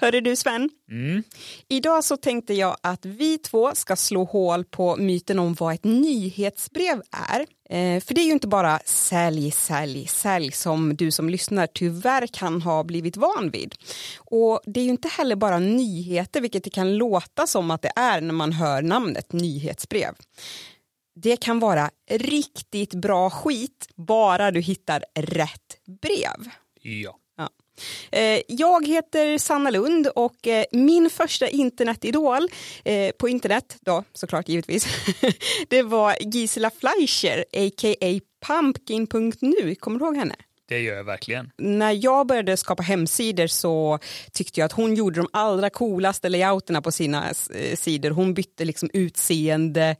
Hörru du Sven, Mm. idag så tänkte jag att vi två ska slå hål på myten om vad ett nyhetsbrev är. Eh, för det är ju inte bara sälj, sälj, sälj som du som lyssnar tyvärr kan ha blivit van vid. Och det är ju inte heller bara nyheter, vilket det kan låta som att det är när man hör namnet nyhetsbrev. Det kan vara riktigt bra skit, bara du hittar rätt brev. Ja. Eh, Jag heter Sanna Lund och eh, min första internetidol eh, på internet, då såklart givetvis, det var Gisela Fleischer, a.k.a. Pumpkin.nu. Kommer du ihåg henne? Det gör jag verkligen. När jag började skapa hemsidor så tyckte jag att hon gjorde de allra coolaste layouterna på sina sidor. Hon bytte liksom utseende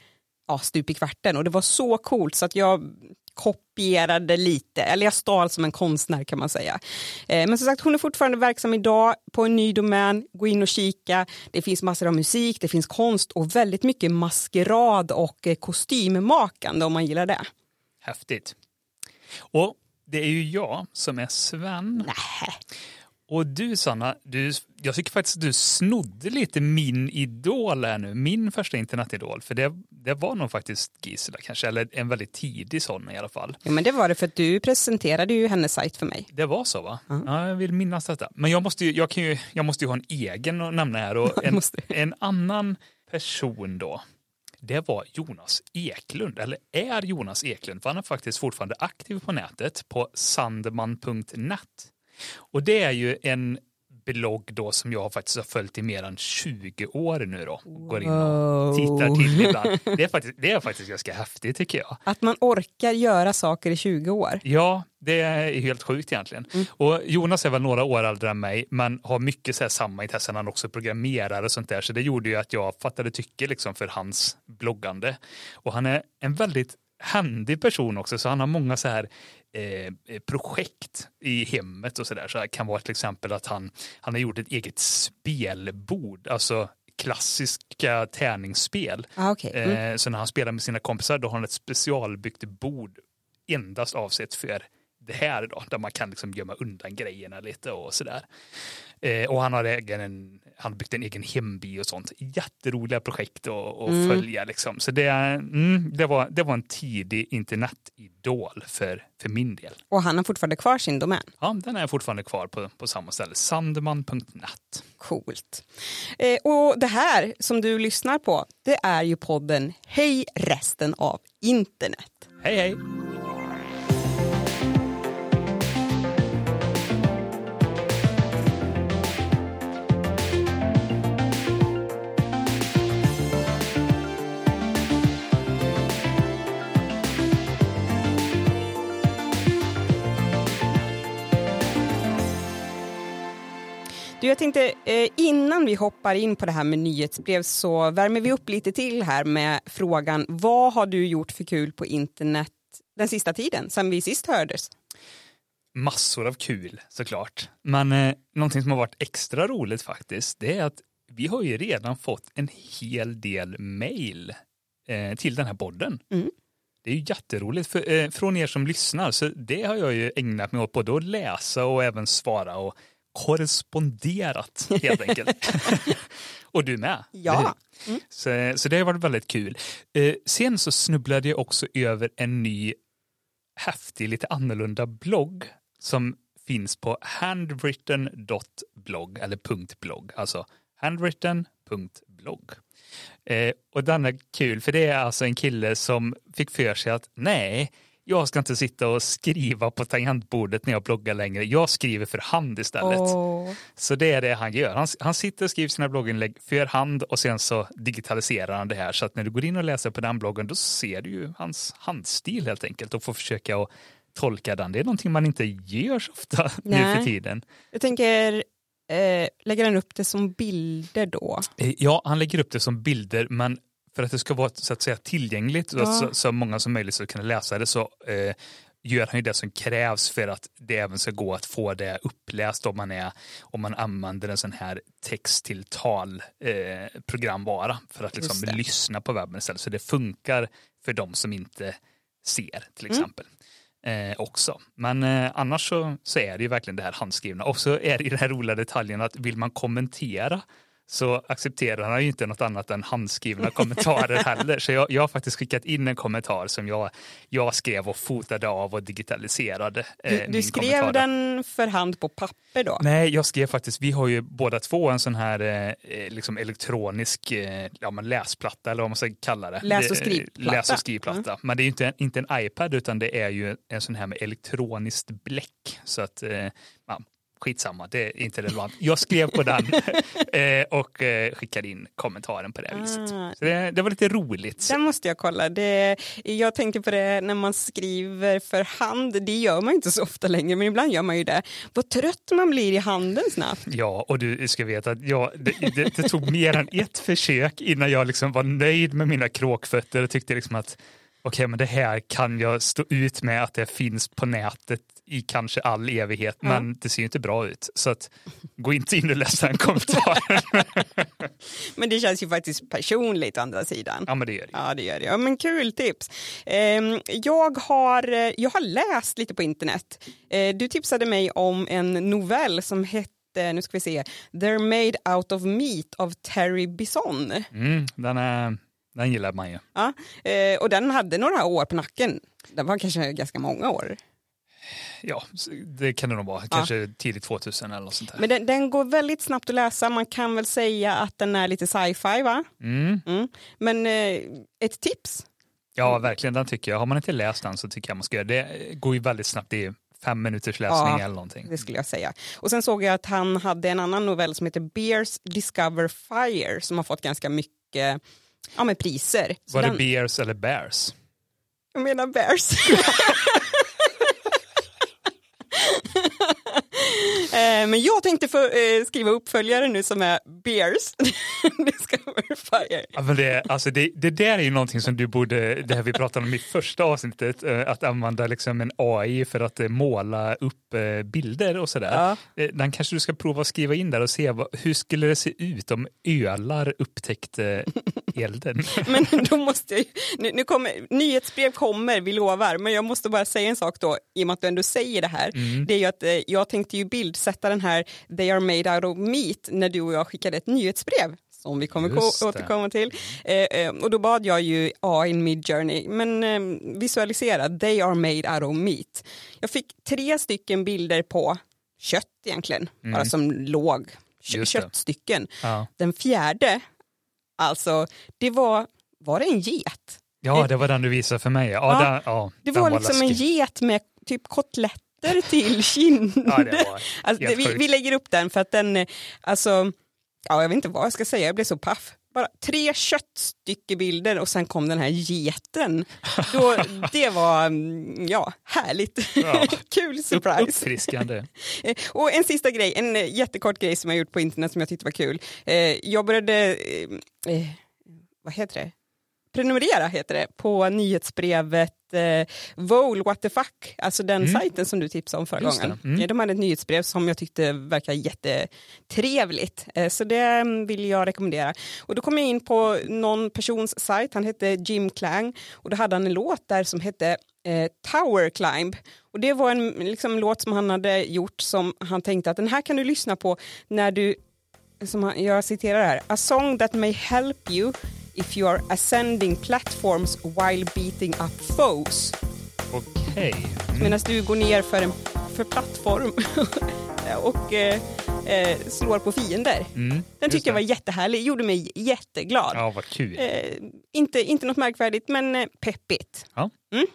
ja, stup i kvarten och det var så coolt så att jag kopierade lite, eller jag stal som en konstnär kan man säga. Eh, Men som sagt, hon är fortfarande verksam idag på en ny domän. Gå in och kika. Det finns massor av musik, det finns konst och väldigt mycket maskerad och eh, kostymmakande om man gillar det. Häftigt. Och det är ju jag som är Sven. Nähä. Och du Sanna, du, jag tycker faktiskt att du snodde lite min idol här nu. Min första internetidol. För det, det var nog faktiskt Gisela kanske, eller en väldigt tidig sån i alla fall. Ja, men det var det för att du presenterade ju hennes sajt för mig. Det var så va? Ja, jag vill minnas detta. Men jag måste ju, jag kan ju, jag måste ju ha en egen att nämna här. Och en, en annan person då, det var Jonas Eklund, eller är Jonas Eklund, för han är faktiskt fortfarande aktiv på nätet på sandman.net. Och det är ju en blogg då som jag faktiskt har följt i mer än 20 år nu då. Går in och tittar till ibland. Det är faktiskt, det är faktiskt ganska häftigt tycker jag. Att man orkar göra saker i 20 år. Ja, det är helt sjukt egentligen. Och Jonas är väl några år äldre än mig, men har mycket så här samma intressen. Han också programmerar och sånt där. Så det gjorde ju att jag fattade tycke liksom för hans bloggande. Och han är en väldigt händig person också, så han har många så här eh, projekt i hemmet och så där. Så det kan vara till exempel att han, han har gjort ett eget spelbord, alltså klassiska tärningsspel. Ah, okay. mm. Eh, så när han spelar med sina kompisar då har han ett specialbyggt bord endast avsett för det här då, där man kan liksom gömma undan grejerna lite och sådär. Eh, och han har, egen, en, han byggt en egen hemby och sånt. Jätteroliga projekt att att följa liksom. Så det, mm, det, var, det var en tidig internetidol för, för min del. Och han har fortfarande kvar sin domän. Ja, den är fortfarande kvar på, på samma ställe, sandman.net. Coolt. Eh, och det här som du lyssnar på, det är ju podden Hej resten av internet. Hej hej! Du, jag tänkte eh, innan vi hoppar in på det här med nyhetsbrev så värmer vi upp lite till här med frågan vad har du gjort för kul på internet den sista tiden, sen vi sist hördes? massor av kul såklart. Men eh, någonting som har varit extra roligt faktiskt, det är att vi har ju redan fått en hel del mail eh, till den här podden. Mm. Det är ju jätteroligt för, eh, från er som lyssnar, så det har jag ju ägnat mig åt både att läsa och även svara och korresponderat helt enkelt. och du med. Ja. hur? Så, så det har varit väldigt kul. Eh, sen så snubblade jag också över en ny häftig, lite annorlunda blogg som finns på handwritten.blogg eller .blogg, alltså handwritten.blogg. Eh, och den är kul för det är alltså en kille som fick för sig att nej, jag ska inte sitta och skriva på tangentbordet när jag bloggar längre. Jag skriver för hand istället. Åh. Så det är det han gör. Han, han sitter och skriver sina blogginlägg för hand och sen så digitaliserar han det här. Så att när du går in och läser på den bloggen då ser du ju hans handstil helt enkelt och får försöka att tolka den. Det är någonting man inte gör så ofta nu Nej. för tiden. Jag tänker, eh, lägger han upp det som bilder då? Eh, Ja, han lägger upp det som bilder men för att det ska vara så att säga tillgängligt och Ja. så, så många som möjligt ska kunna läsa det så eh, gör han ju det som krävs för att det även ska gå att få det uppläst om man, är, om man använder en sån här text till tal eh, programvara för att liksom lyssna på webben istället. Så det funkar för de som inte ser till Mm. exempel. eh, också. Men eh, annars så, så är det ju verkligen det här handskrivna. Och så är det ju den här roliga detaljen att vill man kommentera så accepterar han ju inte något annat än handskrivna kommentarer heller. Så jag, jag har faktiskt skickat in en kommentar som jag, jag skrev och fotade av och digitaliserade. Eh, du, du skrev kommentar. den för hand på papper då? Nej, jag skrev faktiskt, vi har ju båda två en sån här eh, eh liksom elektronisk eh, ja, men läsplatta eller vad man ska kalla det. Läs och skrivplatta. Läs och skrivplatta. Mm. Men det är ju inte, inte en iPad utan det är ju en sån här med elektroniskt bläck. Så att eh, skitsamma, det är inte relevant. Jag skrev på den eh, och eh, skickade in kommentaren på det ah. viset. Så det, det, var lite roligt. Det måste jag kolla. Det, jag tänkte på det när man skriver för hand, det gör man inte så ofta längre, men ibland gör man ju det. Vad trött man blir i handen snabbt. Ja, och du ska veta att jag, det, det, det tog mer än ett försök innan jag liksom var nöjd med mina kråkfötter och tyckte liksom att okej, men det här kan jag stå ut med att det finns på nätet i kanske all evighet, mm. men det ser ju inte bra ut. Så att, gå inte in och läs den kommentaren. men det känns ju faktiskt personligt å andra sidan. Ja, men det gör det. Ja, det gör det. Ja, men kul tips. Ehm, jag har, jag har läst lite på internet. Eh, du tipsade mig om en novell som hette nu ska vi se, They're made out of meat av Terry Bison. Mm, den, är, den gillar man ju. Ja, eh, och den hade några år på nacken. Den var kanske ganska många år ja, det kan det nog vara. Kanske ja. tidigt 2000 eller något sånt där. Men den, den, går väldigt snabbt att läsa. Man kan väl säga att den är lite sci-fi va? Mm. Mm. Men eh, ett tips? Ja, verkligen. Den tycker jag. Har man inte läst den så tycker jag man ska göra det. Det går ju väldigt snabbt. Det är fem minuters läsning ja, eller någonting. Det skulle jag säga. Och sen såg jag att han hade en annan novell som heter Bears Discover Fire som har fått ganska mycket ja, med priser. Var den... det Bears eller Bears? Jag menar Bears. men jag tänkte få, eh, skriva uppföljare nu som är Bears. Discover Fire. Ja, men det, alltså det, det där är ju någonting som du borde, det här vi pratade om i första avsnittet, eh, att använda liksom en AI för att måla upp bilder och sådär. Ja. Den kanske du ska prova att skriva in där och se vad, hur skulle det se ut om ölar upptäckte elden. men då måste jag, nu, nu kommer, nyhetsbrev kommer, vi lovar, men jag måste bara säga en sak då, i och med att du ändå säger det här. Mm. Det är ju att eh, jag tänkte ju bildsätta den här They are made out of meat när du och jag skickade ett nyhetsbrev som vi kommer återkomma till. Eh, eh, och då bad jag ju AI in Mid Journey, men eh, visualisera, they are made out of meat. Jag fick tre stycken bilder på kött egentligen, mm. bara som låg köttstycken. Ja. Den fjärde Alltså, det var, var det en get? Ja, det var den du visade för mig. Ja, ja, den, ja det var, var liksom läskig. en get med typ kotletter till kinder. Ja, alltså, vi, vi, lägger upp den för att den, alltså, ja, jag vet inte vad jag ska säga, jag blev så paff. Bara tre köttstyckebilder och sen kom den här geten. Då, det var mm, ja, härligt. Ja. Kul surprise. Uppfriskande. och en sista grej, en jättekort grej som jag gjort på internet som jag tyckte var kul. Eh, jag började, eh, eh, vad heter det? Prenumerera heter det, på nyhetsbrevet eh, Vole What the fuck, alltså den mm. sajten som du tipsade om förra Just gången. Mm. De hade ett nyhetsbrev som jag tyckte verkade jättetrevligt, eh, så det vill jag rekommendera. Och då kom jag in på någon persons sajt, han hette Jim Klang och då hade han en låt där som hette eh, Tower Climb. Och det var en liksom, låt som han hade gjort som han tänkte att den här kan du lyssna på när du som han, jag citerar här, a song that may help you if you are ascending platforms while beating up foes. Okej. Okay. Mm. Medan du går ner för en för plattform och eh, eh, slår på fiender. Mm, Den tyckte jag var jättehärlig, gjorde mig jätteglad. Ja, vad kul. Eh, inte, inte något märkvärdigt, men eh, peppigt. Ja. Mm.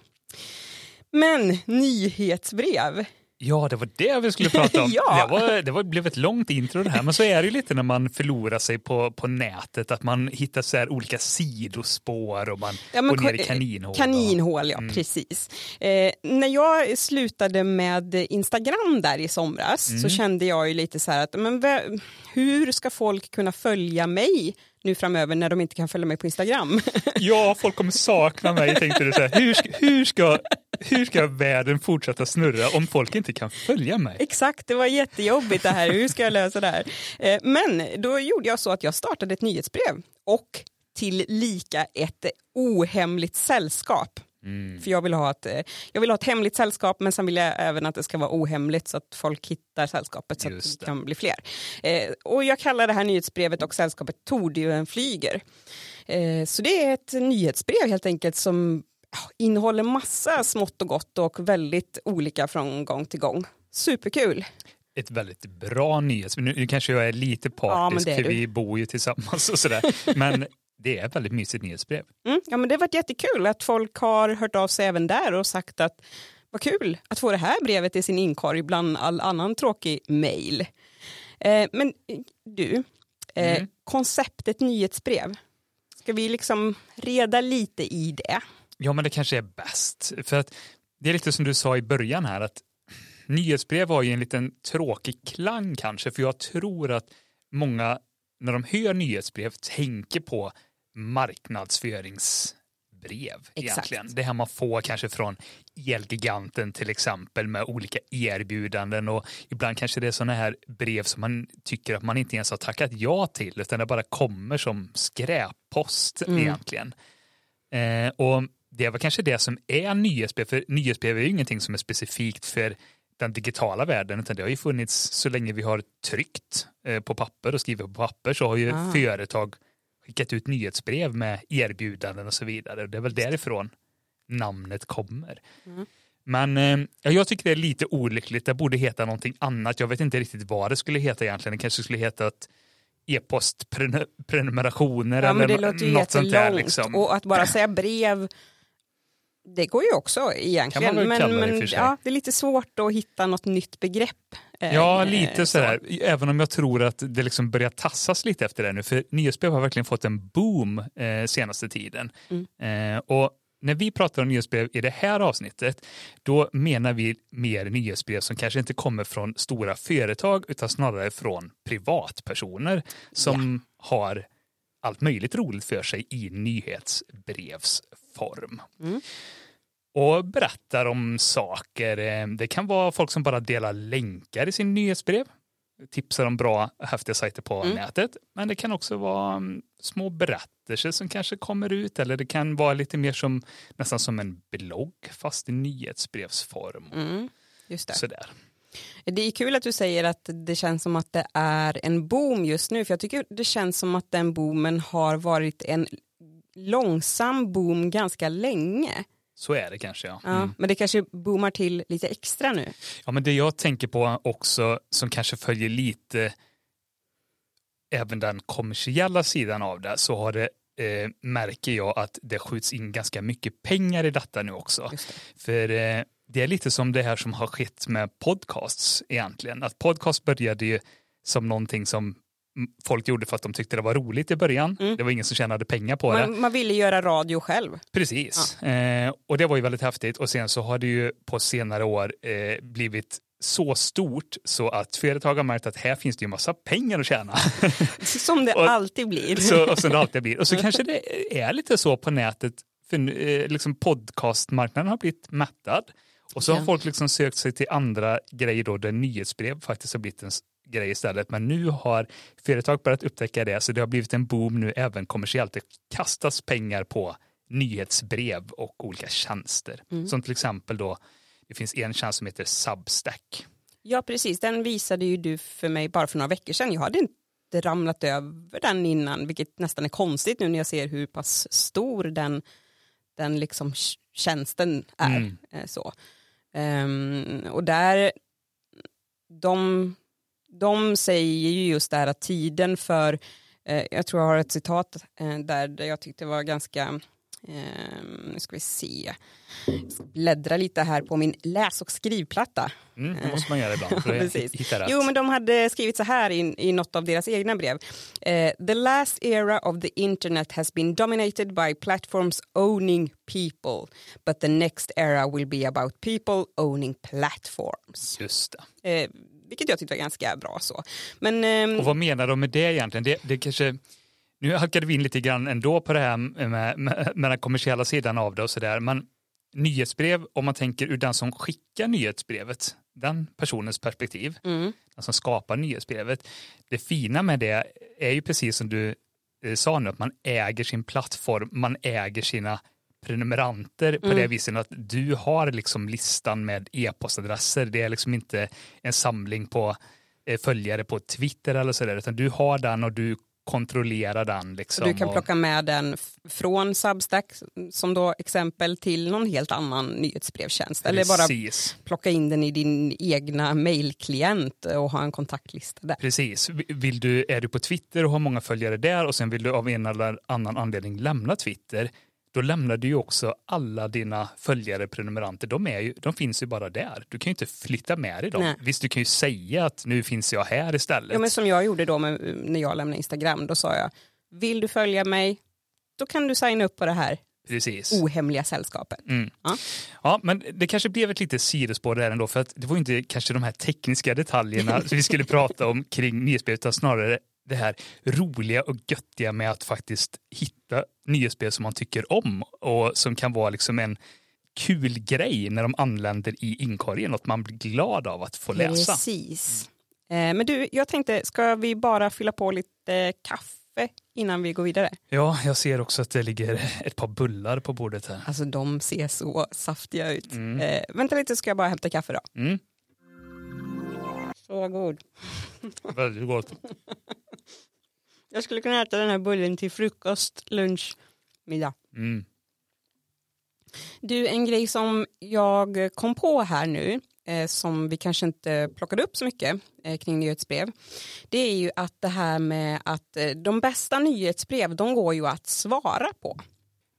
Men nyhetsbrev. Ja, det var det vi skulle prata om. ja. Det, var, det var, blev ett långt intro det här, men så är det ju lite när man förlorar sig på, på nätet, att man hittar så här olika sidospår och man ja, går ner i kaninhål. Kaninhål, ja mm. precis. Eh, när jag slutade med Instagram där i somras mm. så kände jag ju lite så här att men, hur ska folk kunna följa mig nu framöver när de inte kan följa mig på Instagram. Ja, folk kommer sakna mig, tänkte du. Så här, hur, ska, hur, ska, hur ska världen fortsätta snurra om folk inte kan följa mig? Exakt, det var jättejobbigt det här. Hur ska jag lösa det här? Eh, men då gjorde jag så att jag startade ett nyhetsbrev och till lika ett ohemligt sällskap. Mm. För jag vill, ha ett, eh, jag vill ha ett hemligt sällskap men sen vill jag även att det ska vara ohemligt så att folk hittar sällskapet så Just att det kan bli fler. Eh, och jag kallar det här nyhetsbrevet och sällskapet Tordjön flyger. Eh, så det är ett nyhetsbrev helt enkelt som ja, innehåller massa smått och gott och väldigt olika från gång till gång. Superkul! Ett väldigt bra nyhets... Nu, nu kanske jag är lite Ja, partisk är för vi bor ju tillsammans och sådär. Men det är ett väldigt mysigt nyhetsbrev. Mm, ja, men det har varit jättekul att folk har hört av sig även där och sagt att vad kul att få det här brevet i sin inkorg bland all annan tråkig mail. Eh, men eh, du, eh, Mm. konceptet nyhetsbrev, ska vi liksom reda lite i det? Ja, men det kanske är bäst. För att det är lite som du sa i början här att nyhetsbrev har ju en liten tråkig klang kanske, för jag tror att många när de hör nyhetsbrev tänker på marknadsföringsbrev Exakt. egentligen. Det här man får kanske från Elgiganten till exempel med olika erbjudanden och ibland kanske det är sådana här brev som man tycker att man inte ens har tackat ja till utan det bara kommer som skräppost Mm. egentligen. Eh, och det väl kanske det som är nyhetsbrev, för nyhetsbrev är ju ingenting som är specifikt för den digitala världen, utan det har ju funnits så länge vi har tryckt eh, på papper och skrivit på papper så har ju Ah. företag skickat ut nyhetsbrev med erbjudanden och så vidare. Det är väl därifrån namnet kommer. Mm. Men eh, ja, jag tycker det är lite olyckligt. Det borde heta någonting annat. Jag vet inte riktigt vad det skulle heta egentligen. Det kanske skulle heta att e-postprenumerationer Ja, eller något sånt där. Liksom. och att bara säga brev det går ju också egentligen, men, men ja, det är lite svårt att hitta något nytt begrepp. Eh, Ja, eh, lite så. sådär. Även om jag tror att det liksom börjar tassas lite efter det nu. För nyhetsbrev har verkligen fått en boom eh, senaste tiden. Mm. Eh, och när vi pratar om nyhetsbrev i det här avsnittet, då menar vi mer nyhetsbrev som kanske inte kommer från stora företag utan snarare från privatpersoner som har allt möjligt roligt för sig i nyhetsbrevsform. Mm. Och berättar om saker. Eh, Det kan vara folk som bara delar länkar i sin nyhetsbrev. Tipsar om bra, häftiga sajter på Mm. nätet. Men det kan också vara mm, små berättelser som kanske kommer ut. Eller det kan vara lite mer som nästan som en blogg fast i nyhetsbrevsform. Mm, just det. Sådär. Det är kul att du säger att det känns som att det är en boom just nu, för jag tycker det känns som att den boomen har varit en långsam boom ganska länge. Så är det kanske ja. Ja, Mm. Men det kanske boomar till lite extra nu. Ja, men det jag tänker på också som kanske följer lite även den kommersiella sidan av det så har det eh, märker jag att det skjuts in ganska mycket pengar i detta nu också. Det. För eh, det är lite som det här som har skett med podcasts egentligen. Att podcast började ju som någonting som folk gjorde för att de tyckte det var roligt i början. Mm. Det var ingen som tjänade pengar på det. Man, man ville göra radio själv. Precis. Eh, och det var ju väldigt häftigt. Och sen så har det ju på senare år eh, blivit så stort så att företag har märkt att här finns det ju massa pengar att tjäna. Som det Och- alltid blir. så, och som det alltid blir. Och så kanske det är lite så på nätet, för eh, liksom podcastmarknaden har blivit mättad. Och så har Ja. folk liksom sökt sig till andra grejer då, där nyhetsbrev faktiskt har blivit en grej istället. Men nu har företag börjat upptäcka det, så det har blivit en boom nu även kommersiellt. Det kastas pengar på nyhetsbrev och olika tjänster. Mm. Som till exempel då, det finns en tjänst som heter Substack. Ja precis, den visade ju du för mig bara för några veckor sedan. Jag hade inte ramlat över den innan, vilket nästan är konstigt nu när jag ser hur pass stor den, den liksom tj- tjänsten är. Mm. eh, Så. Ehm, och där, de, de säger ju just det här att tiden för, eh, jag tror jag har ett citat eh, där, där jag tyckte var ganska, eh, nu ska vi se, bläddra lite här på min läs och skrivplatta. Mm, det måste man göra ibland för att hitta rätt. Jo, men de hade skrivit så här i, i något av deras egna brev. Eh, the last era of the internet has been dominated by platforms owning people, but the next era will be about people owning platforms. Just det. Eh, vilket jag tyckte var ganska bra så. Men ehm, Och vad menar de med det egentligen? Det, det kanske, nu halkade vi in lite grann ändå på det här med, med, med den kommersiella sidan av det och sådär. Men nyhetsbrev, om man tänker ur den som skickar nyhetsbrevet, den personens perspektiv, mm, den som skapar nyhetsbrevet. Det fina med det är ju precis som du eh, sa nu, att man äger sin plattform, man äger sina prenumeranter på det viset att du har liksom listan med e-postadresser. Det är liksom inte en samling på eh, följare på Twitter eller sådär utan du har den och du kontrollera den. Liksom, du kan och... plocka med den från Substack som då exempel till någon helt annan nyhetsbrevtjänst. Eller bara plocka in den i din egna mailklient och ha en kontaktlista där. Precis. Vill du, är du på Twitter och har många följare där och sen vill du av en eller annan anledning lämna Twitter då lämnar du ju också alla dina följare, prenumeranter, de, är ju, de finns ju bara där. Du kan ju inte flytta med dig dem. Nej. Visst, du kan ju säga att nu finns jag här istället. Ja, men som jag gjorde då med, när jag lämnade Instagram, då sa jag, vill du följa mig, då kan du signa upp på det här Precis. ohemliga sällskapet. Mm. Ja. ja, men det kanske blev ett litet sidospår där ändå, för att det var inte kanske de här tekniska detaljerna som vi skulle prata om kring nyhetsspelet, utan snarare det här roliga och göttiga med att faktiskt hitta nyhetsspel som man tycker om och som kan vara liksom en kul grej när de anländer i inkorgen, något man blir glad av att få läsa. Precis. Mm. Men du, jag tänkte, ska vi bara fylla på lite kaffe innan vi går vidare? Ja, jag ser också att det ligger ett par bullar på bordet här. Alltså de ser så saftiga ut. Mm. Eh, vänta lite, ska jag bara hämta kaffe då. Mm. Så god. Väldigt gott. Jag skulle kunna äta den här bullen till frukost, lunch, middag. Mm. Du, en grej som jag kom på här nu, eh, som vi kanske inte plockade upp så mycket eh, kring nyhetsbrev, det är ju att det här med att eh, de bästa nyhetsbrev, de går ju att svara på.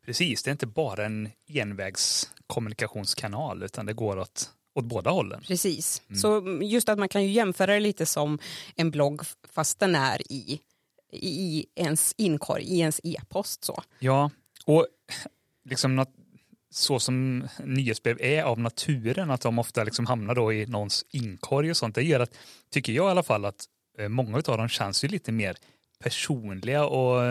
Precis, det är inte bara en envägskommunikationskanal, utan det går åt åt båda hållen. Precis, mm. så just att man kan ju jämföra det lite som en blogg fast den är i, i ens inkorg, i ens e-post. Så. Ja, och liksom så som nyhetsbrev är av naturen, att de ofta liksom hamnar då i någons inkorg och sånt, det gör att, tycker jag i alla fall, att eh, många av dem känns ju lite mer personliga och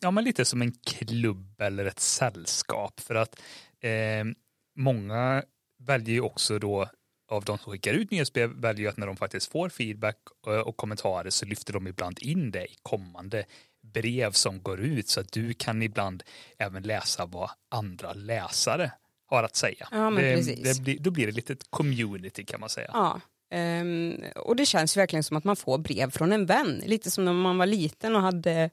ja, men lite som en klubb eller ett sällskap. För att eh, många väljer ju också då av de som skickar ut nyhetsbrev väljer att när de faktiskt får feedback eh, och kommentarer så lyfter de ibland in det i kommande brev som går ut så att du kan ibland även läsa vad andra läsare har att säga. Ja, det, det blir, då blir det lite ett community kan man säga. Ja, um, och det känns verkligen som att man får brev från en vän, lite som när man var liten och hade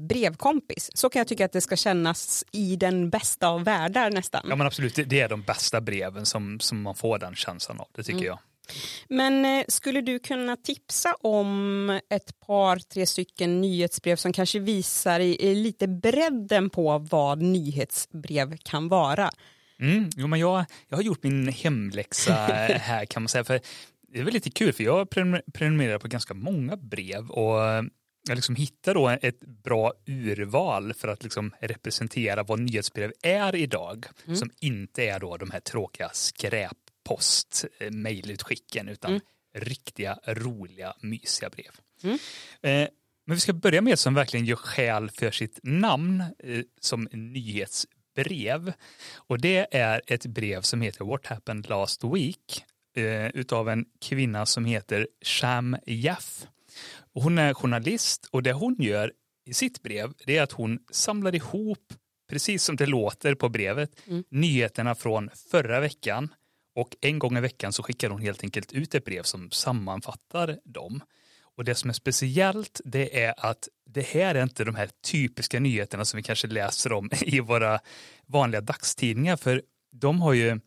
brevkompis. Så kan jag tycka att det ska kännas i den bästa av världar nästan. Ja men absolut, det är de bästa breven som, som man får den känslan av, det tycker mm. jag. Men eh, skulle du kunna tipsa om ett par, tre stycken nyhetsbrev som kanske visar i, i lite bredden på vad nyhetsbrev kan vara? Mm, jo, men jag, jag har gjort min hemläxa här kan man säga. För det är väl lite kul för jag prenumererar på ganska många brev och liksom hittar då ett bra urval för att liksom representera vad nyhetsbrev är idag, mm. som inte är då de här tråkiga skräppost mejlutskicken utan mm. riktiga, roliga, mysiga brev. Mm. Eh, men vi ska börja med ett som verkligen gör skäl för sitt namn eh, som nyhetsbrev. Och det är ett brev som heter What happened last week eh, utav en kvinna som heter Sham Jaff. Hon är journalist och det hon gör i sitt brev det är att hon samlar ihop, precis som det låter på brevet, mm. nyheterna från förra veckan och en gång i veckan så skickar hon helt enkelt ut ett brev som sammanfattar dem. Och det som är speciellt det är att det här är inte de här typiska nyheterna som vi kanske läser om i våra vanliga dagstidningar för de har ju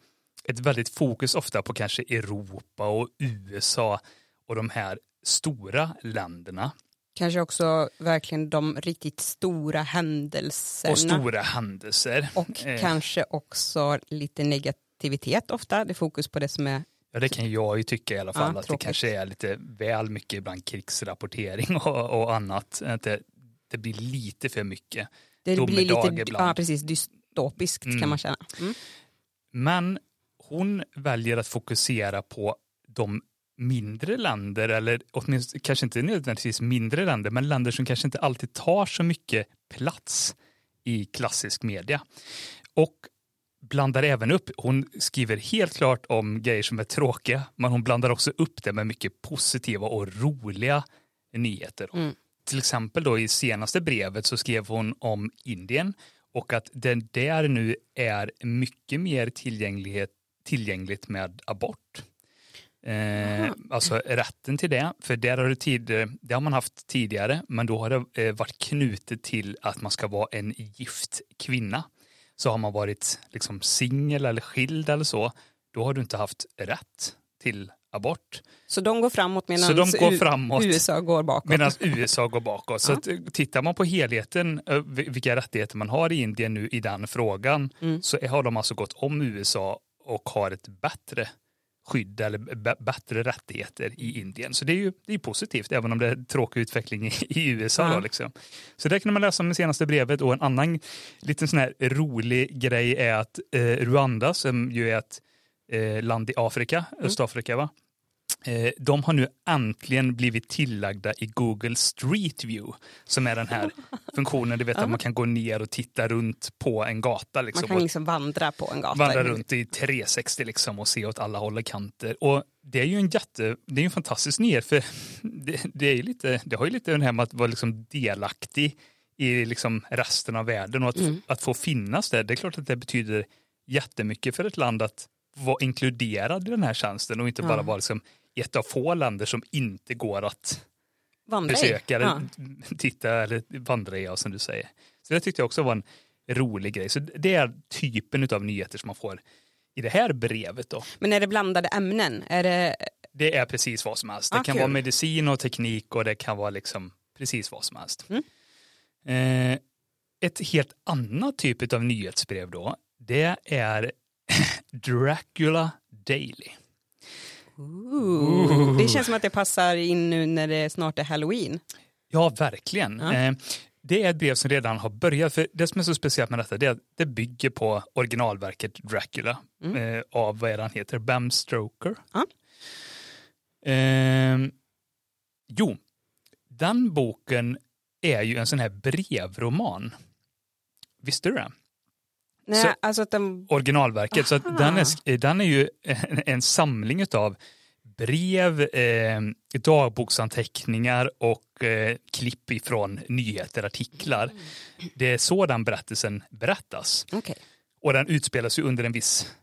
ett väldigt fokus ofta på kanske Europa och USA och de här stora länderna. Kanske också verkligen de riktigt stora händelserna. Och stora händelser. Och eh. kanske också lite negativitet ofta, det är fokus på det som är Ja det kan jag ju tycka i alla fall, ja, att tråkigt. det kanske är lite väl mycket ibland krigsrapportering och, och annat. Att det, det blir lite för mycket Det blir lite ibland. Ja, precis, dystopiskt mm. kan man känna. Mm. Men hon väljer att fokusera på de mindre länder, eller åtminstone kanske inte nödvändigtvis mindre länder, men länder som kanske inte alltid tar så mycket plats i klassisk media. Och blandar även upp, hon skriver helt klart om grejer som är tråkiga, men hon blandar också upp det med mycket positiva och roliga nyheter. Mm. Till exempel då i senaste brevet så skrev hon om Indien och att det där nu är mycket mer tillgänglighet, tillgängligt med abort. Eh, alltså rätten till det, för där har det, tid, det har man haft tidigare, men då har det eh, varit knutet till att man ska vara en gift kvinna. Så har man varit liksom singel eller skild eller så, då har du inte haft rätt till abort. Så de går framåt medan går framåt. USA går bakåt? Medan USA går bakåt. Så att, tittar man på helheten, ö, vilka rättigheter man har i Indien nu i den frågan, så har de alltså gått om USA och har ett bättre skydd eller bättre rättigheter i Indien. Så det är ju det är positivt, även om det är tråkig utveckling i, i USA. Ja. Då, liksom. Så det kan man läsa om i senaste brevet. Och en annan liten sån här rolig grej är att eh, Rwanda, som ju är ett eh, land i Afrika, Östafrika, va? Eh, de har nu äntligen blivit tillagda i Google Street View, som är den här funktionen, du vet att man kan gå ner och titta runt på en gata. Man Liksom, kan och liksom vandra på en gata. vandra runt i 360 liksom och se åt alla håll och kanter. Och det är ju en jätte, det är en fantastisk nyhet för det, det, är lite, det har ju lite det här med att vara liksom delaktig i liksom resten av världen och att, att få finnas där. Det är klart att det betyder jättemycket för ett land att vara inkluderad i den här tjänsten och inte bara vara liksom ett av få länder som inte går att vandra besöka eller titta eller vandra i, som du säger. Så det tyckte jag också var en rolig grej. Så det är typen av nyheter som man får i det här brevet då. Men är det blandade ämnen? Är det... Det är precis vad som helst. Det Ah, kan kul. vara medicin och teknik och det kan vara liksom precis vad som helst. Mm. Eh, ett helt annat typ av nyhetsbrev då, det är Dracula Daily. Ooh. Det känns som att det passar in nu när det snart är halloween. Ja, verkligen. Ja. Eh, det är ett brev som redan har börjat. För det som är så speciellt med detta det är att det bygger på originalverket Dracula eh, av, vad är det han heter, Bram Stoker. Ja. Eh, jo, den boken är ju en sån här brevroman. Visste du det? Nej, Så- alltså den... originalverket. Så Aha. den, är, den är ju en, en samling av brev, eh, dagboksanteckningar och eh, klipp ifrån nyheter, artiklar. Det är så den berättelsen berättas. Okej. Och den utspelas ju under en viss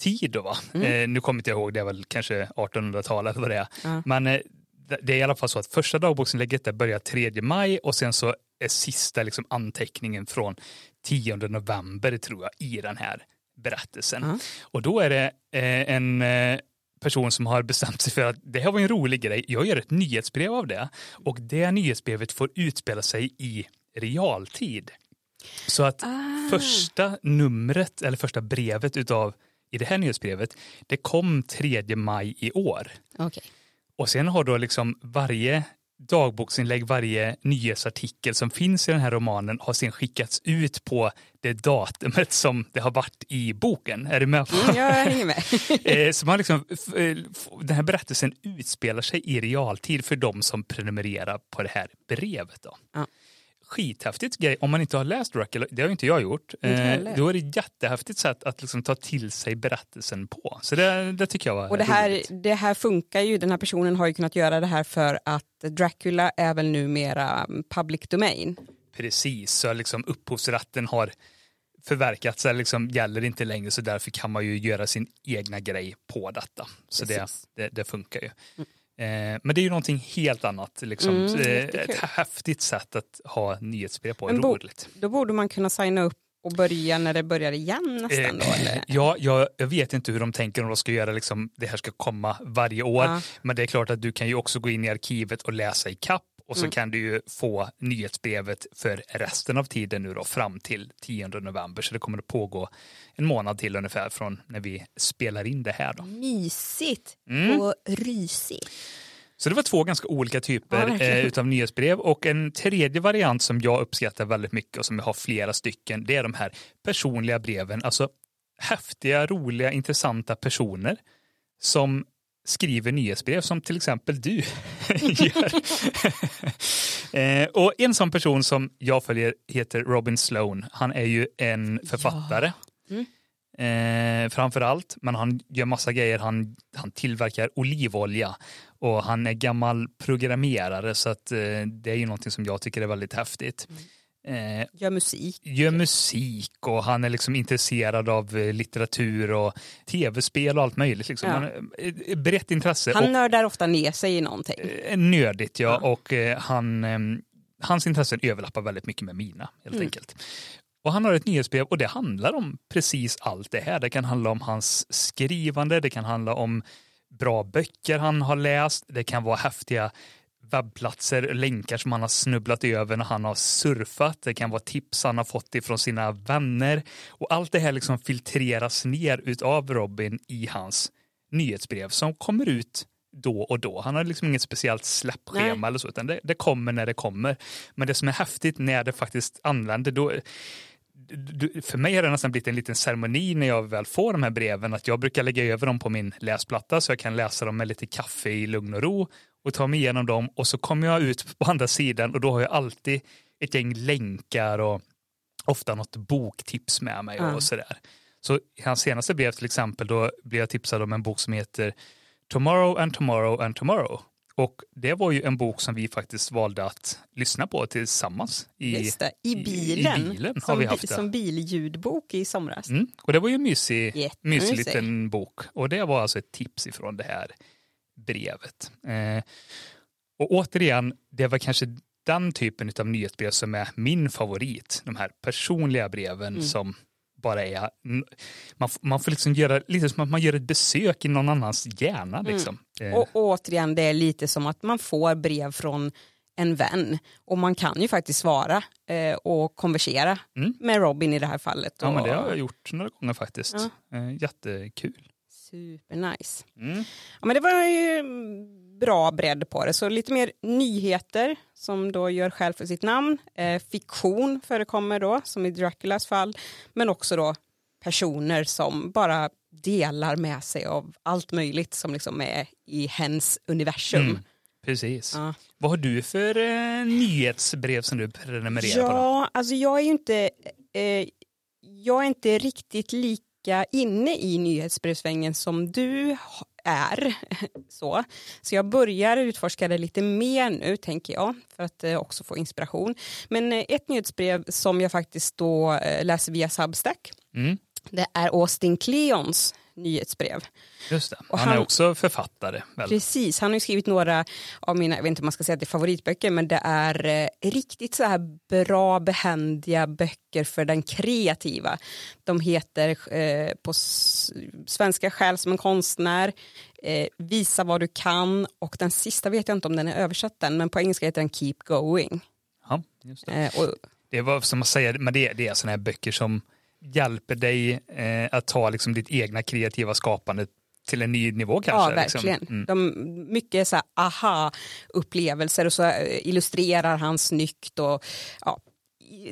tid då va? Eh, nu kommer inte jag ihåg, det är väl kanske 1800-talet eller vad det är. Ja. Men eh, det- är i alla fall så att första dagboksinlägget börjar 3 maj och sen så är sista liksom anteckningen från 10 november tror jag i den här berättelsen. Ja. Och då är det eh, en eh, person som har bestämt sig för att det här var en rolig grej, jag gör ett nyhetsbrev av det och det nyhetsbrevet får utspela sig i realtid. Så att Ah. första numret eller första brevet utav i det här nyhetsbrevet, det kom 3 maj i år. Okej. Och sen har då liksom varje dagboksinlägg, varje nyhetsartikel som finns i den här romanen har sen skickats ut på det datumet som det har varit i boken. Är du med? Mm, jag hänger med. Eh, Så man liksom, eh, den här berättelsen utspelar sig i realtid för de som prenumererar på det här brevet. Då. Ja. Skithäftigt grej, om man inte har läst Dracula, det har inte jag gjort, Inte eh, då är det ett jättehäftigt sätt att liksom ta till sig berättelsen på. Så det, det tycker jag var Och det här, roligt. det här funkar ju, den här personen har ju kunnat göra det här för att Dracula är väl numera public domain. Precis, så liksom upphovsrätten har förverkats eller liksom gäller inte längre så därför kan man ju göra sin egna grej på detta. Så det, det, det funkar ju. Eh, men det är ju någonting helt annat, liksom. Mm, Eh, ett häftigt sätt att ha nyhetsbrev på, Men bo- roligt. Då borde man kunna signa upp och börja när det börjar igen nästan då Eh, eller? Ja, jag, jag vet inte hur de tänker om de ska göra liksom, det här ska komma varje år. Ja. Men det är klart att du kan ju också gå in i arkivet och läsa i kapp och Mm. så kan du ju få nyhetsbrevet för resten av tiden nu då fram till 10 november. Så det kommer att pågå en månad till ungefär från när vi spelar in det här då. Mysigt Mm. och rysigt. Så det var två ganska olika Ja, typer verkligen. eh, utav nyhetsbrev och en tredje variant som jag uppskattar väldigt mycket och som jag har flera stycken, det är de här personliga breven, alltså häftiga, roliga, intressanta personer som skriver nyhetsbrev som till exempel du gör. eh, och en sån person som jag följer heter Robin Sloan. Han är ju en författare. Mm. Eh, framför allt, men han gör massa grejer. Han, han tillverkar olivolja och han är gammal programmerare så att eh, det är ju någonting som jag tycker är väldigt häftigt. Eh, Gör musik. gör musik och han är liksom intresserad av eh, litteratur och tv-spel och allt möjligt. Liksom. Ja. Han har ett brett intresse. Han och, nördar ofta ner sig i någonting. eh, nördigt, ja. Ja. Och eh, han, eh, hans intressen överlappar väldigt mycket med mina, helt Mm. enkelt. Och han har ett nyhetsbrev och det handlar om precis allt det här. Det kan handla om hans skrivande, det kan handla om bra böcker han har läst, det kan vara häftiga webbplatser, länkar som han har snubblat över när han har surfat. Det kan vara tips han har fått ifrån sina vänner. Och allt det här liksom filtreras ner utav Robin i hans nyhetsbrev som kommer ut då och då. Han har liksom inget speciellt släppschema Nej. eller så, utan det, det kommer när det kommer. Men det som är häftigt när det faktiskt anländer, då, för mig har det nästan blivit en liten ceremoni när jag väl får de här breven, att jag brukar lägga över dem på min läsplatta så jag kan läsa dem med lite kaffe i lugn och ro och ta mig igenom dem och så kommer jag ut på andra sidan och då har jag alltid ett gäng länkar och ofta något boktips med mig Ja. och sådär. Så i hans senaste brev till exempel, då blev jag tipsad om en bok som heter Tomorrow and Tomorrow and Tomorrow. Och det var ju en bok som vi faktiskt valde att lyssna på tillsammans. I, det, i i- i bilen. bilen har som, vi haft det. som billjudbok i somras. Mm. Och det var ju en mysig, mysig liten bok. Och det var alltså ett tips ifrån det här brevet. Eh, och återigen, det var kanske den typen av nyhetsbrev som är min favorit. De här personliga breven Mm. som bara är, man, man får liksom göra lite som att man gör ett besök i någon annans hjärna. Liksom. Eh, Och återigen, det är lite som att man får brev från en vän och man kan ju faktiskt svara eh, och konversera Mm. med Robin i det här fallet. ja, men det Och- har jag gjort några gånger faktiskt. Ja. Eh, jättekul. Supernice. Mm. Ja, men det var ju bra bredd på det, så lite mer nyheter som då gör skäl för sitt namn. Eh, fiktion förekommer då, som i Draculas fall, men också då personer som bara delar med sig av allt möjligt som liksom är i hens universum. Mm. Precis. Ja. Vad har du för eh, nyhetsbrev som du prenumererar på? Då? Ja, alltså jag är ju inte, eh, jag är inte riktigt lika inne i nyhetsbrevsvängen som du är. Så. så jag börjar utforska det lite mer nu, tänker jag, för att eh, också få inspiration. Men eh, ett nyhetsbrev som jag faktiskt då eh, läser via Substack, Mm. det är Austin Kleons nyhetsbrev. Just det. Och Han, är han- också författare. Väl? Precis, han har skrivit några av mina, jag vet inte om man ska säga att det är favoritböcker, men det är eh, riktigt så här bra, behändiga böcker för den kreativa. De heter eh, på svenska Själ som en konstnär, eh, Visa vad du kan och den sista vet jag inte om den är översatt än, men på engelska heter den Keep going. Ja, just det. Eh, och, det var som att säga, men det, det är sådana här böcker som hjälper dig eh, att ta liksom ditt egna kreativa skapande till en ny nivå kanske. ja, liksom. verkligen. Mm. De, mycket så aha-upplevelser och så eh, illustrerar han snyggt och ja,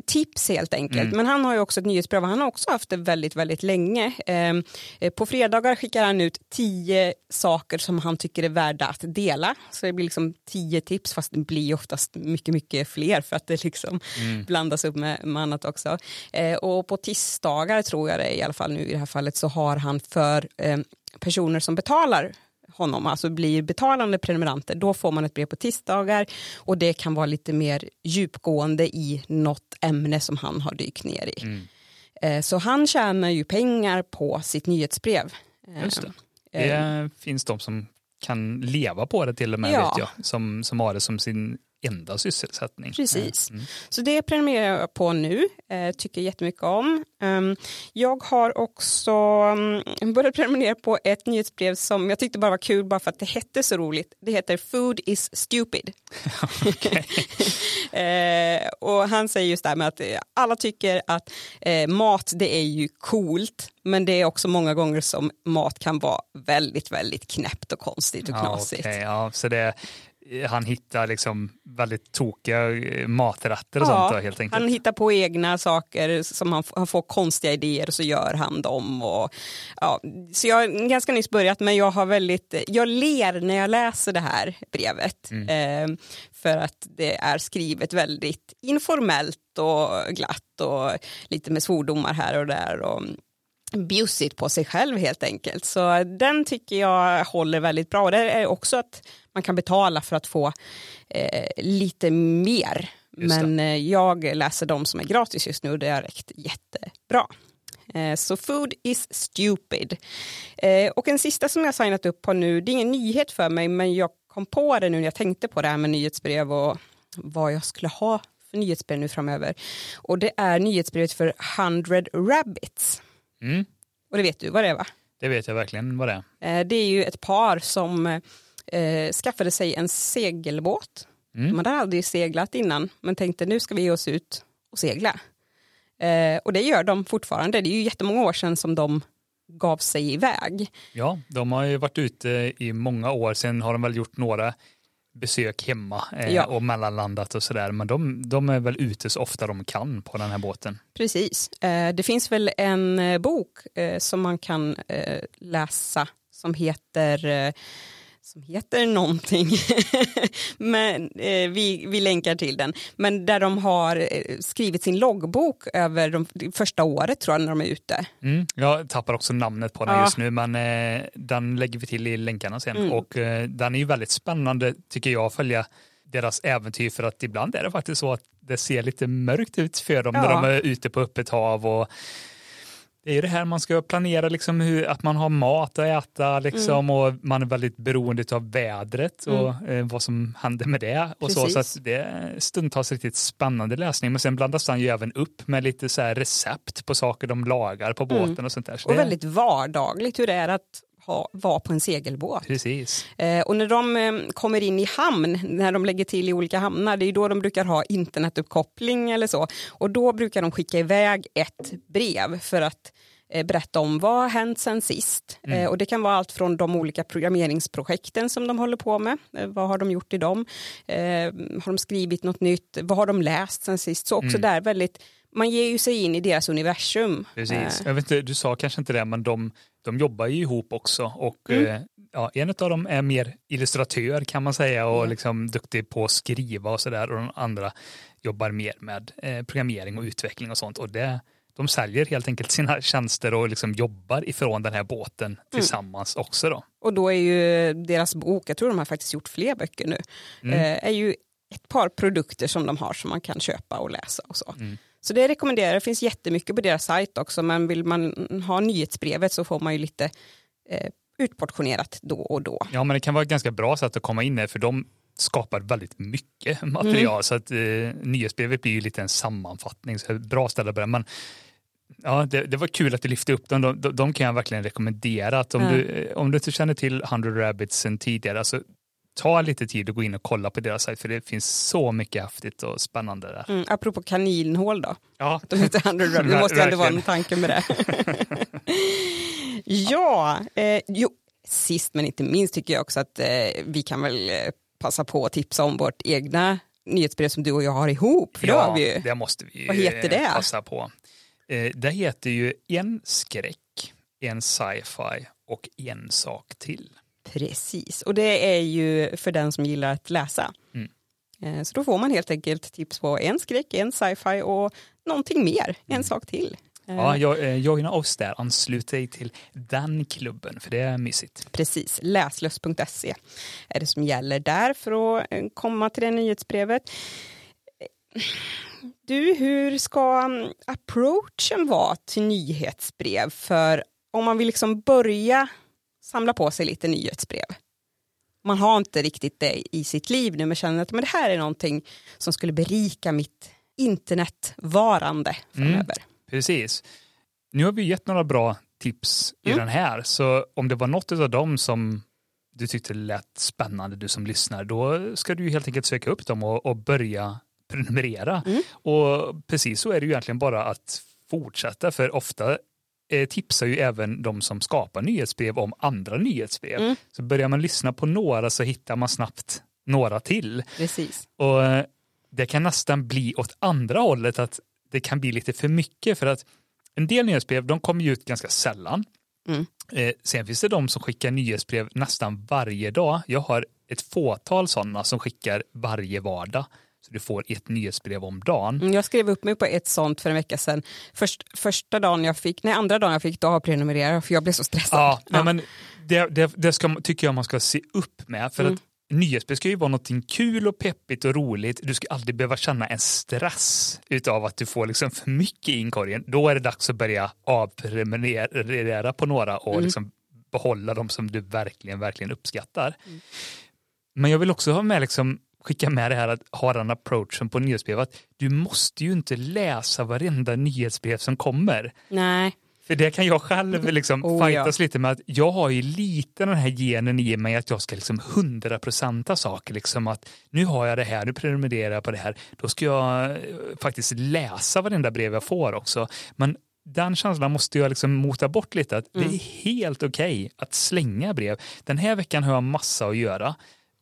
tips helt enkelt. Mm. Men han har ju också ett nyhetsbrev han har också haft det väldigt, väldigt länge. Ehm, eh, på fredagar skickar han ut tio saker som han tycker är värda att dela. Så det blir liksom tio tips fast det blir oftast mycket, mycket fler för att det liksom Mm. blandas upp med, med annat också. Eh, och på tisdagar tror jag det i alla fall nu i det här fallet så har han för eh, personer som betalar honom, alltså blir betalande prenumeranter, då får man ett brev på tisdagar och det kan vara lite mer djupgående i något ämne som han har dykt ner i. Mm. Eh, Så han tjänar ju pengar på sitt nyhetsbrev. Eh, Just det. eh, Det finns de som kan leva på det till och med, Ja. vet jag. Som, som har det som sin enda sysselsättning. Precis. Mm. Så det prenumererar jag på nu, eh, tycker jättemycket om. Um, jag har också um, börjat prenumerera på ett nyhetsbrev som jag tyckte bara var kul bara för att det hette så roligt. Det heter Food is stupid. eh, och han säger just det här med att eh, alla tycker att eh, mat det är ju coolt men det är också många gånger som mat kan vara väldigt, väldigt knäppt och konstigt och Ja, knasigt. okej, ja, så det, han hittar liksom väldigt tokiga eh, maträtter och sånt då, helt enkelt. Han hittar på egna saker som han, han får konstiga idéer och så gör han dem. Och, ja, så jag har ganska nyss börjat men jag har väldigt, jag ler när jag läser det här brevet. Mm. Eh, för att det är skrivet väldigt informellt och glatt och lite med svordomar här och där. Och, bjussigt på sig själv helt enkelt. Så den tycker jag håller väldigt bra. Och det är också att man kan betala för att få eh, lite mer Men eh, jag läser de som är gratis just nu och det har räckt jättebra. Eh, så food is stupid. Eh, och en sista som jag signat upp på nu, det är ingen nyhet för mig, men jag kom på det nu när jag tänkte på det här med nyhetsbrev och vad jag skulle ha för nyhetsbrev nu framöver. Och det är nyhetsbrevet för 100 Rabbits. Mm. Och det vet du vad det är va? Det vet jag verkligen vad det är. Det är ju ett par som eh, skaffade sig en segelbåt. Mm. De hade aldrig seglat innan men tänkte nu ska vi ge oss ut och segla. Eh, och det gör de fortfarande. Det är ju jättemånga år sedan som de gav sig iväg. Ja, de har ju varit ute i många år. Sen har de väl gjort några besök hemma eh, ja. och mellanlandat och sådär. Men de, de, är väl ute så ofta de kan på den här båten. Precis. Eh, det finns väl en eh, bok eh, som man kan eh, läsa som heter som heter någonting, men eh, vi, vi länkar till den, men där de har eh, skrivit sin loggbok över de, första året tror jag när de är ute. Mm, jag tappar också namnet på den ja. just nu, men eh, den lägger vi till i länkarna sen mm. och eh, den är ju väldigt spännande tycker jag att följa deras äventyr för att ibland är det faktiskt så att det ser lite mörkt ut för dem ja. när de är ute på öppet hav och det är det här man ska planera, liksom hur, att man har mat att äta liksom, mm. och man är väldigt beroende av vädret och mm. eh, vad som händer med det. Och så, så att det är stundtals riktigt spännande läsning. Men sen blandas han ju även upp med lite så recept på saker de lagar på båten mm. och sånt där. Så och det... väldigt vardagligt hur det är att ha, vara på en segelbåt. Precis. Eh, och när de eh, kommer in i hamn, när de lägger till i olika hamnar, det är då de brukar ha internetuppkoppling eller så. Och då brukar de skicka iväg ett brev för att eh, berätta om vad har hänt sen sist. Mm. Och det kan vara allt från de olika programmeringsprojekten som de håller på med. Vad har de gjort i dem? Har de skrivit något nytt? Vad har de läst sen sist? Så också mm. där väldigt man ger ju sig in i deras universum. Precis. Jag vet inte, du sa kanske inte det, men de, de jobbar ju ihop också och mm. eh, ja, en av dem är mer illustratör kan man säga och mm. liksom duktig på att skriva och sådär och den andra jobbar mer med eh, programmering och utveckling och sånt och det de säljer helt enkelt sina tjänster och liksom jobbar ifrån den här båten mm. tillsammans mm. också då. Och då är ju deras bok, jag tror de har faktiskt gjort fler böcker nu, mm. eh, är ju ett par produkter som de har som man kan köpa och läsa och så. Mm. Så det rekommenderar Det finns jättemycket på deras sajt också, men vill man ha nyhetsbrevet så får man ju lite eh, utportionerat då och då. Ja, men det kan vara ett ganska bra sätt att komma in där, för de skapar väldigt mycket material, mm. så att eh, nyhetsbrevet blir ju lite en sammanfattning, så bra ställe att börja. Men Ja, det, det, var kul att du lyfte upp dem. De, de, de kan jag verkligen rekommendera. Att om, mm. du, om du inte känner till 100 Rabbits sen tidigare, alltså, ta lite tid och gå in och kolla på deras sajt för det finns så mycket häftigt och spännande där. Mm, apropå kaninhål då. Ja. de heter 100 Rabbits, det måste ju ändå vara en tanke med det. ja, eh, jo, sist men inte minst tycker jag också att eh, vi kan väl eh, passa på att tipsa om vårt egna nyhetsbrev som du och jag har ihop. För ja, det, det måste vi Vad heter det? passa på. Eh, det heter ju en skräck, en sci-fi och en sak till. Precis, och det är ju för den som gillar att läsa. Mm. Eh, så då får man helt enkelt tips på en skräck, en sci-fi och någonting mer, en mm. sak till. Ja, eh, jag, joina oss där, anslut dig till den klubben för det är mysigt. Precis, läslöst.se är det som gäller där för att komma till det nyhetsbrevet. Du, hur ska mm, approachen vara till nyhetsbrev? För om man vill liksom börja samla på sig lite nyhetsbrev. Man har inte riktigt det i sitt liv nu men känner att men det här är någonting som skulle berika mitt internetvarande framöver. Mm, precis. Nu har vi gett några bra tips i mm. den här så om det var något av dem som du tyckte lät spännande du som lyssnar då ska du helt enkelt söka upp dem och, och börja prenumerera. Mm. Och precis så är det ju egentligen bara att fortsätta för ofta eh, tipsar ju även de som skapar nyhetsbrev om andra nyhetsbrev. Mm. Så börjar man lyssna på några så hittar man snabbt några till. Precis. Och eh, det kan nästan bli åt andra hållet att det kan bli lite för mycket för att en del nyhetsbrev de kommer ju ut ganska sällan. Mm. Eh, sen finns det de som skickar nyhetsbrev nästan varje dag. Jag har ett fåtal sådana som skickar varje vardag. Så du får ett nyhetsbrev om dagen. Mm, jag skrev upp mig på ett sånt för en vecka sedan. Först, första dagen jag fick, nej andra dagen jag fick, då prenumererat för jag blev så stressad. Ja, ja. men det, det, det ska, tycker jag man ska se upp med. För mm. att nyhetsbrev ska ju vara någonting kul och peppigt och roligt. Du ska aldrig behöva känna en stress utav att du får liksom för mycket i inkorgen. Då är det dags att börja avprenumerera på några och mm. liksom behålla dem som du verkligen, verkligen uppskattar. Mm. Men jag vill också ha med liksom skicka med det här att ha den approachen på nyhetsbrev att du måste ju inte läsa varenda nyhetsbrev som kommer. Nej. För det kan jag själv liksom oh, fightas ja. lite med att jag har ju lite den här genen i mig att jag ska liksom hundraprocenta saker. Liksom att nu har jag det här, nu prenumererar jag på det här. Då ska jag eh, faktiskt läsa varenda brev jag får också. Men den känslan måste jag liksom mota bort lite. Att mm. Det är helt okej okay att slänga brev. Den här veckan har jag massa att göra.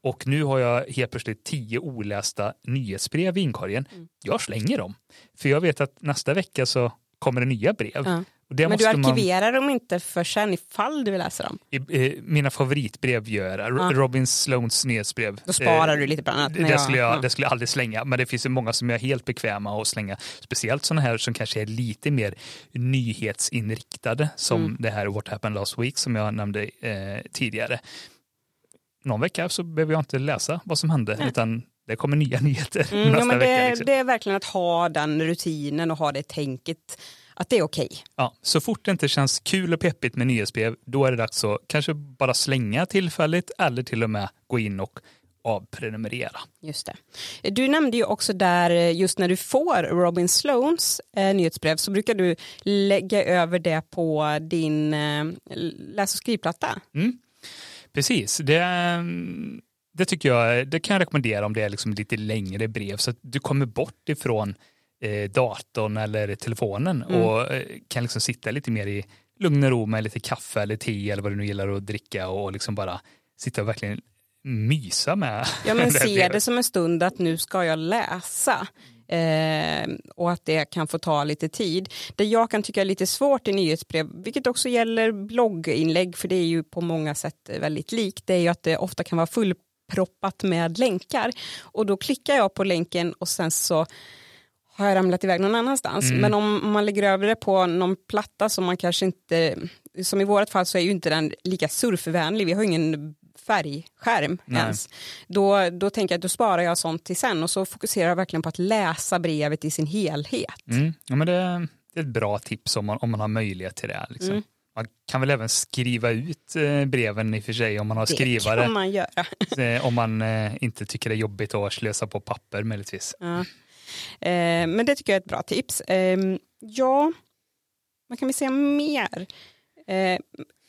Och nu har jag helt plötsligt tio olästa nyhetsbrev i inkorgen. Mm. Jag slänger dem. För jag vet att nästa vecka så kommer det nya brev. Ja. Men du arkiverar man... dem inte för sen ifall du vill läsa dem? I, eh, mina favoritbrev gör jag. Ja. Robin Sloans nyhetsbrev. Då sparar eh, du lite bland annat. Det, jag, skulle jag, ja. det skulle jag aldrig slänga. Men det finns ju många som jag är helt bekväma att slänga. Speciellt sådana här som kanske är lite mer nyhetsinriktade. Som mm. det här What Happened Last Week som jag nämnde eh, tidigare. Någon vecka så behöver jag inte läsa vad som hände. Nej. Utan det kommer nya nyheter mm, nästa ja, men det, vecka. Liksom. Det är verkligen att ha den rutinen och ha det tänket att det är okej. Okay. Ja, så fort det inte känns kul och peppigt med nyhetsbrev, då är det dags att kanske bara slänga tillfälligt eller till och med gå in och avprenumerera. Just det. Du nämnde ju också där just när du får Robin Sloans eh, nyhetsbrev så brukar du lägga över det på din eh, läs och skrivplatta. Mm. Precis, det, det tycker jag det kan jag rekommendera om det är liksom lite längre brev så att du kommer bort ifrån eh, datorn eller telefonen mm. och eh, kan liksom sitta lite mer i lugn och ro med lite kaffe eller te eller vad du nu gillar att dricka och liksom bara sitta och verkligen mysa med. Ja men se det som en stund att nu ska jag läsa. Eh, och att det kan få ta lite tid. Det jag kan tycka är lite svårt i nyhetsbrev, vilket också gäller blogginlägg, för det är ju på många sätt väldigt likt, det är ju att det ofta kan vara fullproppat med länkar. Och då klickar jag på länken och sen så har jag ramlat iväg någon annanstans. Mm. Men om man lägger över det på någon platta som man kanske inte, som i vårt fall så är ju inte den lika surfvänlig, vi har ingen färgskärm Nej. ens. Då, då tänker jag att då sparar jag sånt till sen och så fokuserar jag verkligen på att läsa brevet i sin helhet. Mm. Ja, men det, är ett bra tips om man, om man har möjlighet till det. Liksom. Mm. Man kan väl även skriva ut eh, breven i och för sig om man har skrivare. Det kan man göra. Eh, om man eh, inte tycker det är jobbigt att slösa på papper möjligtvis. Ja. Men det tycker jag är ett bra tips. Eh, ja, vad kan vi säga mer?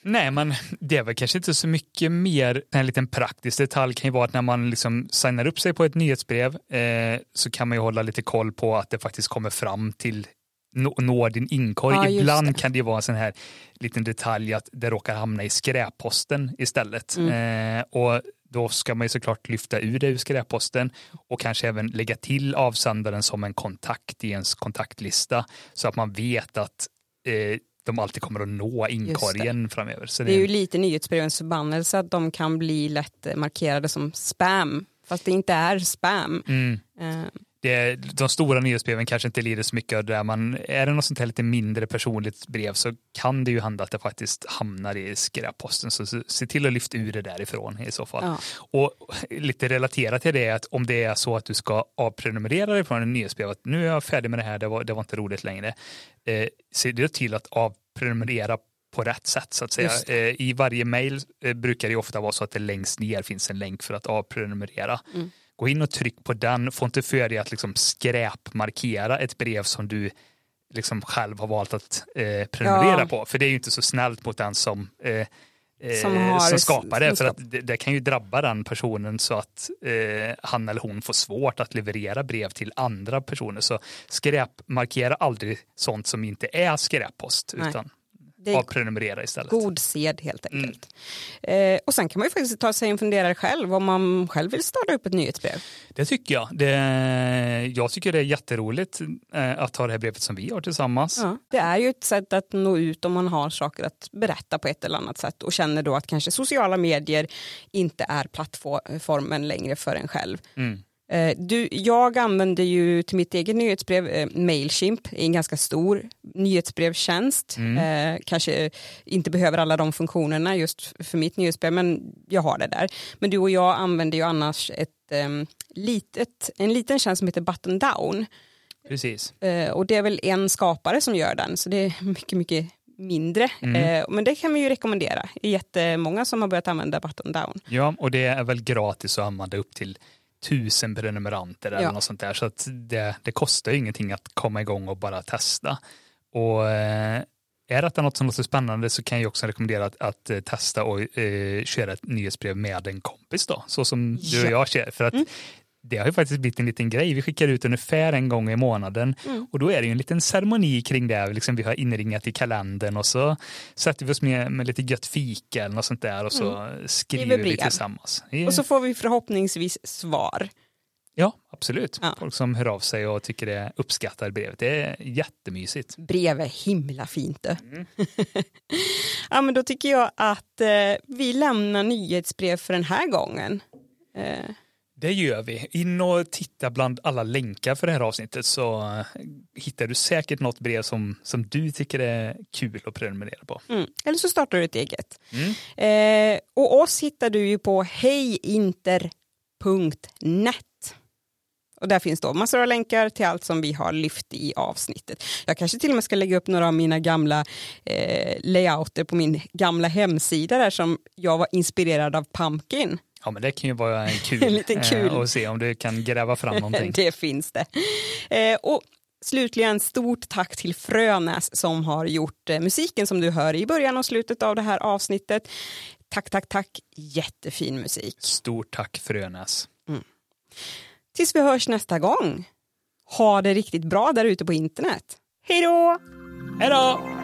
Nej, men det är väl kanske inte så mycket mer. En liten praktisk detalj kan ju vara att när man liksom signar upp sig på ett nyhetsbrev eh, så kan man ju hålla lite koll på att det faktiskt kommer fram till når din inkorg. Ja, Ibland det. kan det vara en sån här liten detalj att det råkar hamna i skräpposten istället. Mm. Eh, och då ska man ju såklart lyfta ur det ur skräpposten och kanske även lägga till avsändaren som en kontakt i ens kontaktlista så att man vet att eh, de alltid kommer att nå inkorgen framöver. Så det, är ju lite nyhetsbrevens förbannelse att de kan bli lätt markerade som spam fast det inte är spam. Mm. Det, de stora nyhetsbreven kanske inte lider så mycket av det där, men är det något sånt här lite mindre personligt brev så kan det ju hända att det faktiskt hamnar i skräpposten. Så se till att lyfta ur det därifrån i så fall. Ja. Och lite relaterat till det är att om det är så att du ska avprenumerera dig från en nyhetsbrev, att nu är jag färdig med det här, det var, det var inte roligt längre. Eh, se till att avprenumerera på rätt sätt så att säga. Eh, I varje mail eh, brukar det ofta vara så att det längst ner finns en länk för att avprenumerera. Mm. Gå in och tryck på den, få inte för dig att liksom skräpmarkera ett brev som du liksom själv har valt att eh, prenumerera ja. på. För det är ju inte så snällt mot den som eh, som, eh, som skapar det. För att det, det, kan ju drabba den personen så att eh, han eller hon får svårt att leverera brev till andra personer. Så skräpmarkera aldrig sånt som inte är skräppost. Nej. Utan avprenumerera istället. God sed helt mm. enkelt. Mm. Eh, och sen kan man ju faktiskt ta sig en funderare själv om man själv vill starta upp ett nyhetsbrev. Det tycker jag. Det, jag tycker det är jätteroligt eh, att ha det här brevet som vi har tillsammans. Ja, det är ju ett sätt att nå ut om man har saker att berätta på ett eller annat sätt och känner då att kanske sociala medier inte är plattformen längre för en själv. Mm. Eh, du, jag använder ju till mitt eget nyhetsbrev eh, Mailchimp, en ganska stor nyhetsbrevstjänst. Mm. Eh, kanske inte behöver alla de funktionerna just för mitt nyhetsbrev, men jag har det där. Men du och jag använder ju annars ett, eh, litet, en liten tjänst som heter Button Down. Precis. Eh, och det är väl en skapare som gör den, så det är mycket, mycket mindre. Mm. Eh, men det kan vi ju rekommendera. Det är jättemånga som har börjat använda Button Down. Ja, och det är väl gratis att använda upp till tusen prenumeranter eller ja. något sånt där. Så att det, det kostar ju ingenting att komma igång och bara testa. Och eh, är detta något som låter spännande så kan jag också rekommendera att, att eh, testa och eh, köra ett nyhetsbrev med en kompis då, så som du och jag kör. För att mm det har ju faktiskt blivit en liten grej. Vi skickar ut ungefär en gång i månaden mm. och då är det ju en liten ceremoni kring det. Liksom vi har inringat i kalendern och så sätter vi oss med, med lite gött fika eller något sånt där och så mm. skriver vi tillsammans. Och så får vi förhoppningsvis svar. Ja, absolut. Ja. Folk som hör av sig och tycker det uppskattar brevet. Det är jättemysigt. Brev är himla fint det. Mm. ja, men då tycker jag att eh, vi lämnar nyhetsbrev för den här gången. Eh. Det gör vi. In och titta bland alla länkar för det här avsnittet så eh, hittar du säkert något brev som, som du tycker är kul att prenumerera på. Mm. Eller så startar du ett eget. Mm. Eh, och oss hittar du ju på hejinter.net. Och där finns då massor av länkar till allt som vi har lyft i avsnittet. Jag kanske till och med ska lägga upp några av mina gamla eh, layouter på min gamla hemsida där som jag var inspirerad av Pumpkin. Ja men det kan ju vara en kul, en liten kul. Eh, se om du kan gräva fram någonting. det finns det. Eh, och slutligen stort tack till Frönäs som har gjort eh, musiken som du hör i början och slutet av det här avsnittet. Tack, tack, tack. Jättefin musik. Stort tack Frönäs. Mm. Tills vi hörs nästa gång. Ha det riktigt bra där ute på internet. Hej då! Hej då!